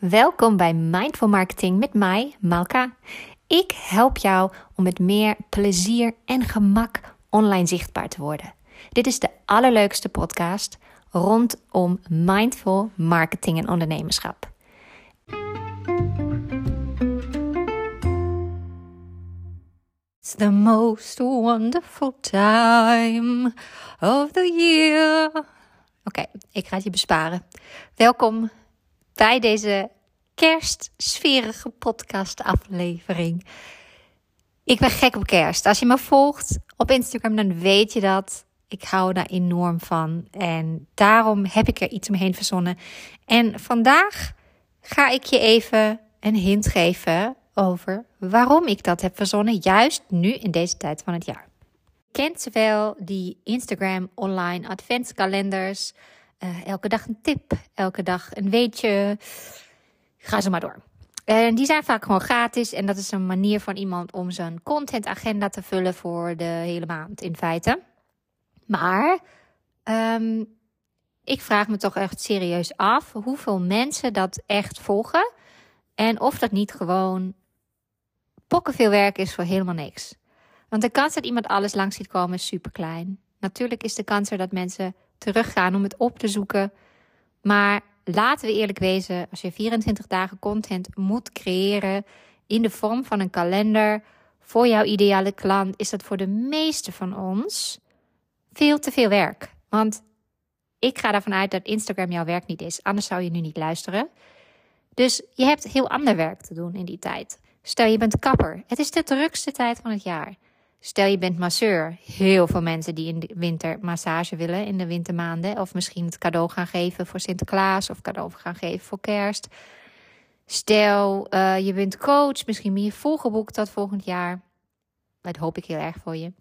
Welkom bij Mindful Marketing met mij, Malka. Ik help jou om met meer plezier en gemak online zichtbaar te worden. Dit is de allerleukste podcast rondom mindful marketing en ondernemerschap. It's the most wonderful time of the year. Oké, ik ga het je besparen. Welkom bij deze kerstsferige podcastaflevering. Ik ben gek op kerst. Als je me volgt op Instagram, dan weet je dat. Ik hou daar enorm van. En daarom heb ik er iets omheen verzonnen. En vandaag ga ik je even een hint geven over waarom ik dat heb verzonnen, juist nu in deze tijd van het jaar. Kent ze wel die Instagram online adventskalenders? Uh, elke dag een tip, elke dag een weetje. Ga zo maar door. En die zijn vaak gewoon gratis. En dat is een manier van iemand om zijn contentagenda te vullen voor de hele maand in feite. Maar um, ik vraag me toch echt serieus af hoeveel mensen dat echt volgen. En of dat niet gewoon pokken veel werk is voor helemaal niks. Want de kans dat iemand alles langs ziet komen is super klein. Natuurlijk is de kans er dat mensen teruggaan om het op te zoeken. Maar laten we eerlijk wezen, als je 24 dagen content moet creëren in de vorm van een kalender voor jouw ideale klant, is dat voor de meeste van ons veel te veel werk. Want ik ga ervan uit dat Instagram jouw werk niet is, anders zou je nu niet luisteren. Dus je hebt heel ander werk te doen in die tijd. Stel je bent kapper, het is de drukste tijd van het jaar. Stel je bent masseur. Heel veel mensen die in de winter massage willen in de wintermaanden. Of misschien het cadeau gaan geven voor Sinterklaas of cadeau gaan geven voor kerst. Stel uh, je bent coach. Misschien ben je volgeboekt tot volgend jaar. Dat hoop ik heel erg voor je.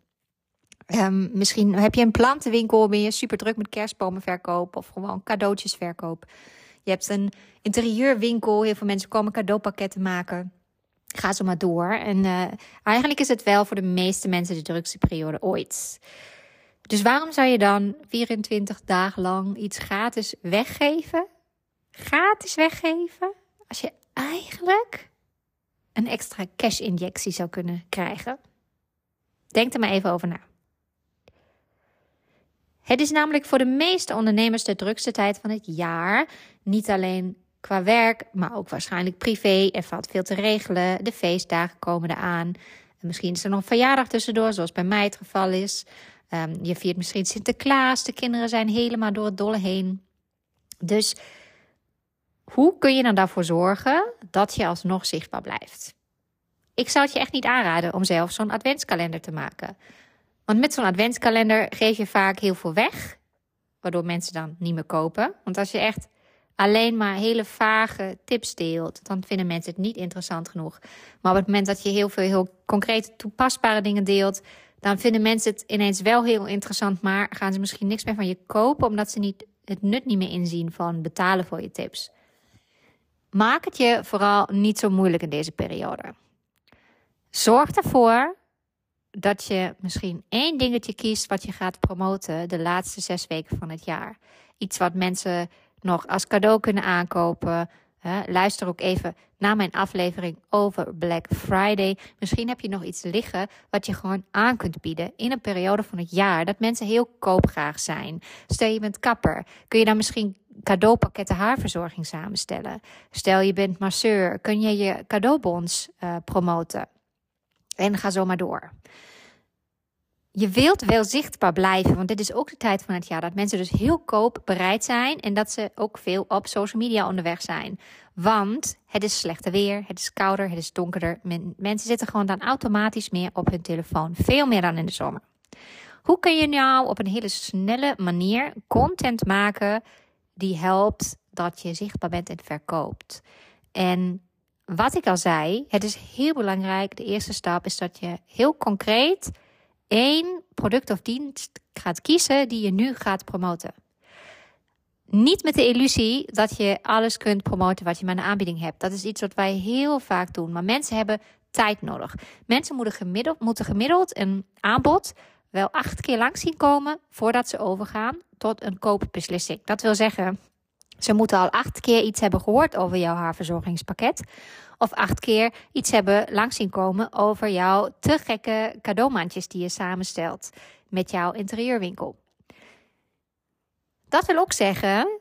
Um, misschien heb je een plantenwinkel, ben je super druk met kerstbomenverkoop of gewoon cadeautjesverkoop. Je hebt een interieurwinkel, heel veel mensen komen cadeaupakketten maken. Ga zo maar door. En uh, eigenlijk is het wel voor de meeste mensen de drukste periode ooit. Dus waarom zou je dan 24 dagen lang iets gratis weggeven? Gratis weggeven? Als je eigenlijk een extra cash-injectie zou kunnen krijgen. Denk er maar even over na. Het is namelijk voor de meeste ondernemers de drukste tijd van het jaar. Niet alleen qua werk, maar ook waarschijnlijk privé. Er valt veel te regelen. De feestdagen komen eraan. En misschien is er nog een verjaardag tussendoor, zoals bij mij het geval is. Um, je viert misschien Sinterklaas. De kinderen zijn helemaal door het dolle heen. Dus hoe kun je dan daarvoor zorgen dat je alsnog zichtbaar blijft? Ik zou het je echt niet aanraden om zelf zo'n adventskalender te maken. Want met zo'n adventskalender geef je vaak heel veel weg, waardoor mensen dan niet meer kopen. Want als je echt alleen maar hele vage tips deelt, dan vinden mensen het niet interessant genoeg. Maar op het moment dat je heel veel heel concrete toepasbare dingen deelt, dan vinden mensen het ineens wel heel interessant, maar gaan ze misschien niks meer van je kopen omdat ze niet, het nut niet meer inzien van betalen voor je tips. Maak het je vooral niet zo moeilijk in deze periode. Zorg ervoor dat je misschien één dingetje kiest wat je gaat promoten de laatste zes weken van het jaar. Iets wat mensen nog als cadeau kunnen aankopen. luister ook even naar mijn aflevering over Black Friday. Misschien heb je nog iets liggen wat je gewoon aan kunt bieden in een periode van het jaar dat mensen heel koopgraag zijn. Stel je bent kapper, kun je dan misschien cadeaupakketten haarverzorging samenstellen. Stel je bent masseur, kun je je cadeaubons uh, promoten. En ga zo maar door je wilt wel zichtbaar blijven, want dit is ook de tijd van het jaar dat mensen dus heel koop bereid zijn en dat ze ook veel op social media onderweg zijn. Want het is slechter weer, het is kouder, het is donkerder. mensen zitten gewoon dan automatisch meer op hun telefoon, veel meer dan in de zomer. Hoe kun je nou op een hele snelle manier content maken die helpt dat je zichtbaar bent en verkoopt? En wat ik al zei, het is heel belangrijk. De eerste stap is dat je heel concreet één product of dienst gaat kiezen die je nu gaat promoten. Niet met de illusie dat je alles kunt promoten wat je maar een aanbieding hebt. Dat is iets wat wij heel vaak doen. Maar mensen hebben tijd nodig. Mensen moeten gemiddeld, moeten gemiddeld een aanbod wel acht keer lang zien komen voordat ze overgaan tot een koopbeslissing. Dat wil zeggen, Ze moeten al acht keer iets hebben gehoord over jouw haarverzorgingspakket. Of acht keer iets hebben langs zien komen over jouw te gekke cadeaumandjes die je samenstelt met jouw interieurwinkel. Dat wil ook zeggen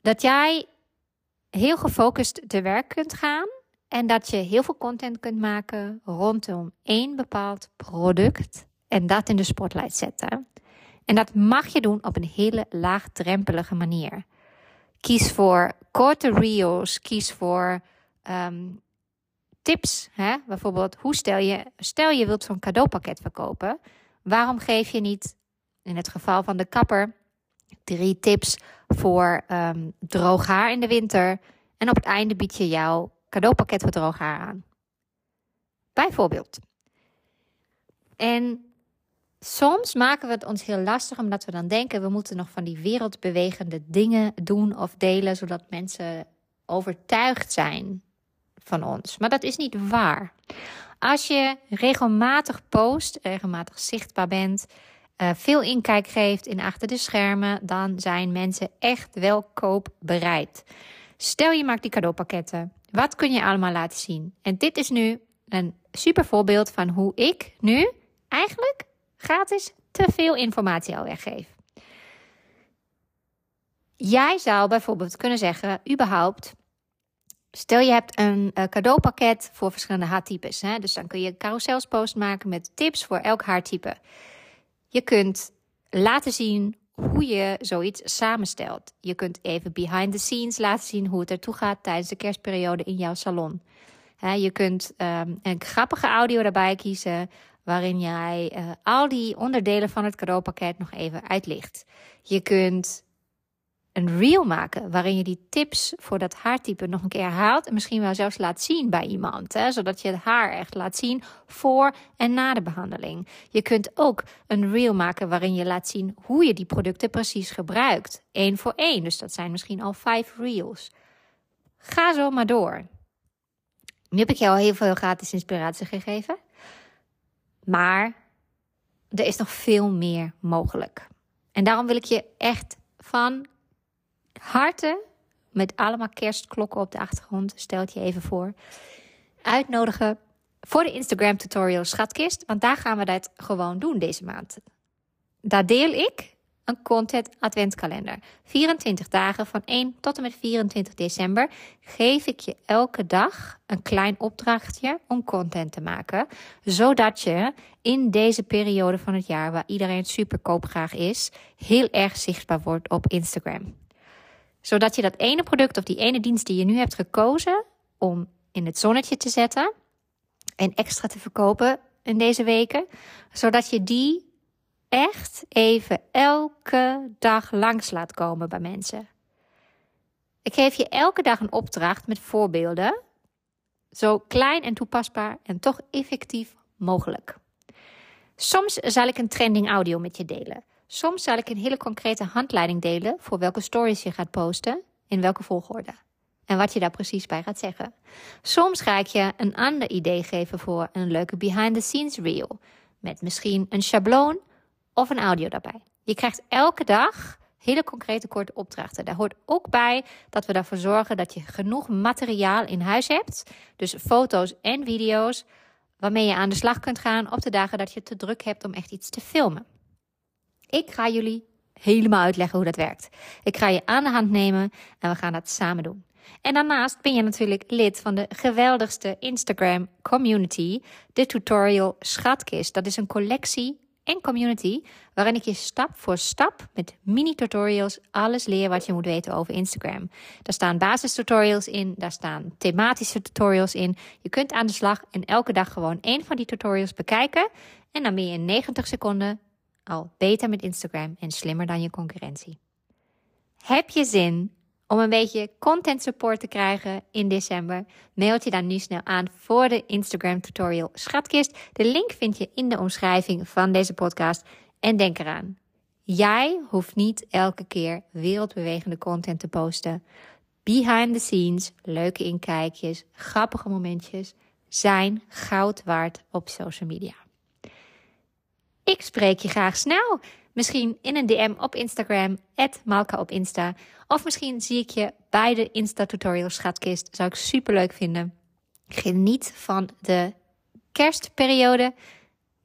dat jij heel gefocust te werk kunt gaan en dat je heel veel content kunt maken rondom één bepaald product en dat in de spotlight zetten. En dat mag je doen op een hele laagdrempelige manier. Kies voor korte reels, kies voor ehm, tips. Hè? Bijvoorbeeld, hoe stel je, stel je wilt zo'n cadeaupakket verkopen. Waarom geef je niet, in het geval van de kapper, drie tips voor um, droog haar in de winter. En op het einde bied je jouw cadeaupakket voor droog haar aan. Bijvoorbeeld. En soms maken we het ons heel lastig omdat we dan denken we moeten nog van die wereldbewegende dingen doen of delen zodat mensen overtuigd zijn van ons. Maar dat is niet waar. Als je regelmatig post, regelmatig zichtbaar bent, uh, veel inkijk geeft in achter de schermen, dan zijn mensen echt wel koopbereid. Stel je maakt die cadeaupakketten. Wat kun je allemaal laten zien? En dit is nu een super voorbeeld van hoe ik nu eigenlijk gratis te veel informatie al weggeef. Jij zou bijvoorbeeld kunnen zeggen, überhaupt, stel je hebt een uh, cadeaupakket voor verschillende haartypes. Hè? Dus dan kun je een carouselspost maken met tips voor elk haartype. Je kunt laten zien hoe je zoiets samenstelt. Je kunt even behind the scenes laten zien hoe het ertoe gaat tijdens de kerstperiode in jouw salon. je kunt um, een grappige audio daarbij kiezen waarin jij uh, al die onderdelen van het cadeaupakket nog even uitlicht. Je kunt een reel maken waarin je die tips voor dat haartype nog een keer herhaalt en misschien wel zelfs laat zien bij iemand, hè, zodat je het haar echt laat zien voor en na de behandeling. Je kunt ook een reel maken waarin je laat zien hoe je die producten precies gebruikt, één voor één. Dus dat zijn misschien al vijf reels. Ga zo maar door. Nu heb ik jou al heel veel gratis inspiratie gegeven, maar er is nog veel meer mogelijk. En daarom wil ik je echt van harte met allemaal kerstklokken op de achtergrond, stel het je even voor, uitnodigen voor de Instagram tutorial Schatkist, want daar gaan we dat gewoon doen deze maand. Daar deel ik een content adventkalender. 24 dagen van 1 tot en met 24 december geef ik je elke dag een klein opdrachtje om content te maken, zodat je in deze periode van het jaar waar iedereen super koopgraag is, heel erg zichtbaar wordt op Instagram zodat je dat ene product of die ene dienst die je nu hebt gekozen om in het zonnetje te zetten en extra te verkopen in deze weken, zodat je die echt even elke dag langs laat komen bij mensen. Ik geef je elke dag een opdracht met voorbeelden, zo klein en toepasbaar en toch effectief mogelijk. Soms zal ik een trending audio met je delen. Soms zal ik een hele concrete handleiding delen voor welke stories je gaat posten, in welke volgorde. En wat je daar precies bij gaat zeggen. Soms ga ik je een ander idee geven voor een leuke behind the scenes reel. Met misschien een schabloon of een audio daarbij. Je krijgt elke dag hele concrete korte opdrachten. Daar hoort ook bij dat we ervoor zorgen dat je genoeg materiaal in huis hebt. Dus foto's en video's waarmee je aan de slag kunt gaan op de dagen dat je te druk hebt om echt iets te filmen. Ik ga jullie helemaal uitleggen hoe dat werkt. Ik ga je aan de hand nemen en we gaan dat samen doen. En daarnaast ben je natuurlijk lid van de geweldigste Instagram community, de Tutorial Schatkist. Dat is een collectie en community waarin ik je stap voor stap met mini-tutorials alles leer wat je moet weten over Instagram. Daar staan basistutorials in, daar staan thematische tutorials in. Je kunt aan de slag en elke dag gewoon één van die tutorials bekijken en dan ben je in 90 seconden al beter met Instagram en slimmer dan je concurrentie. Heb je zin om een beetje content support te krijgen in december? Mail je dan nu snel aan voor de Instagram tutorial Schatkist. De link vind je in de omschrijving van deze podcast. En denk eraan, jij hoeft niet elke keer wereldbewegende content te posten. Behind the scenes, leuke inkijkjes, grappige momentjes zijn goud waard op social media. Ik spreek je graag snel. Misschien in een DM op Instagram, Malka op Insta. Of misschien zie ik je bij de Insta-tutorial schatkist. Zou ik super leuk vinden. Geniet van de kerstperiode.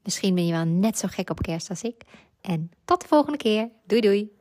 Misschien ben je wel net zo gek op kerst als ik. En tot de volgende keer. Doei doei.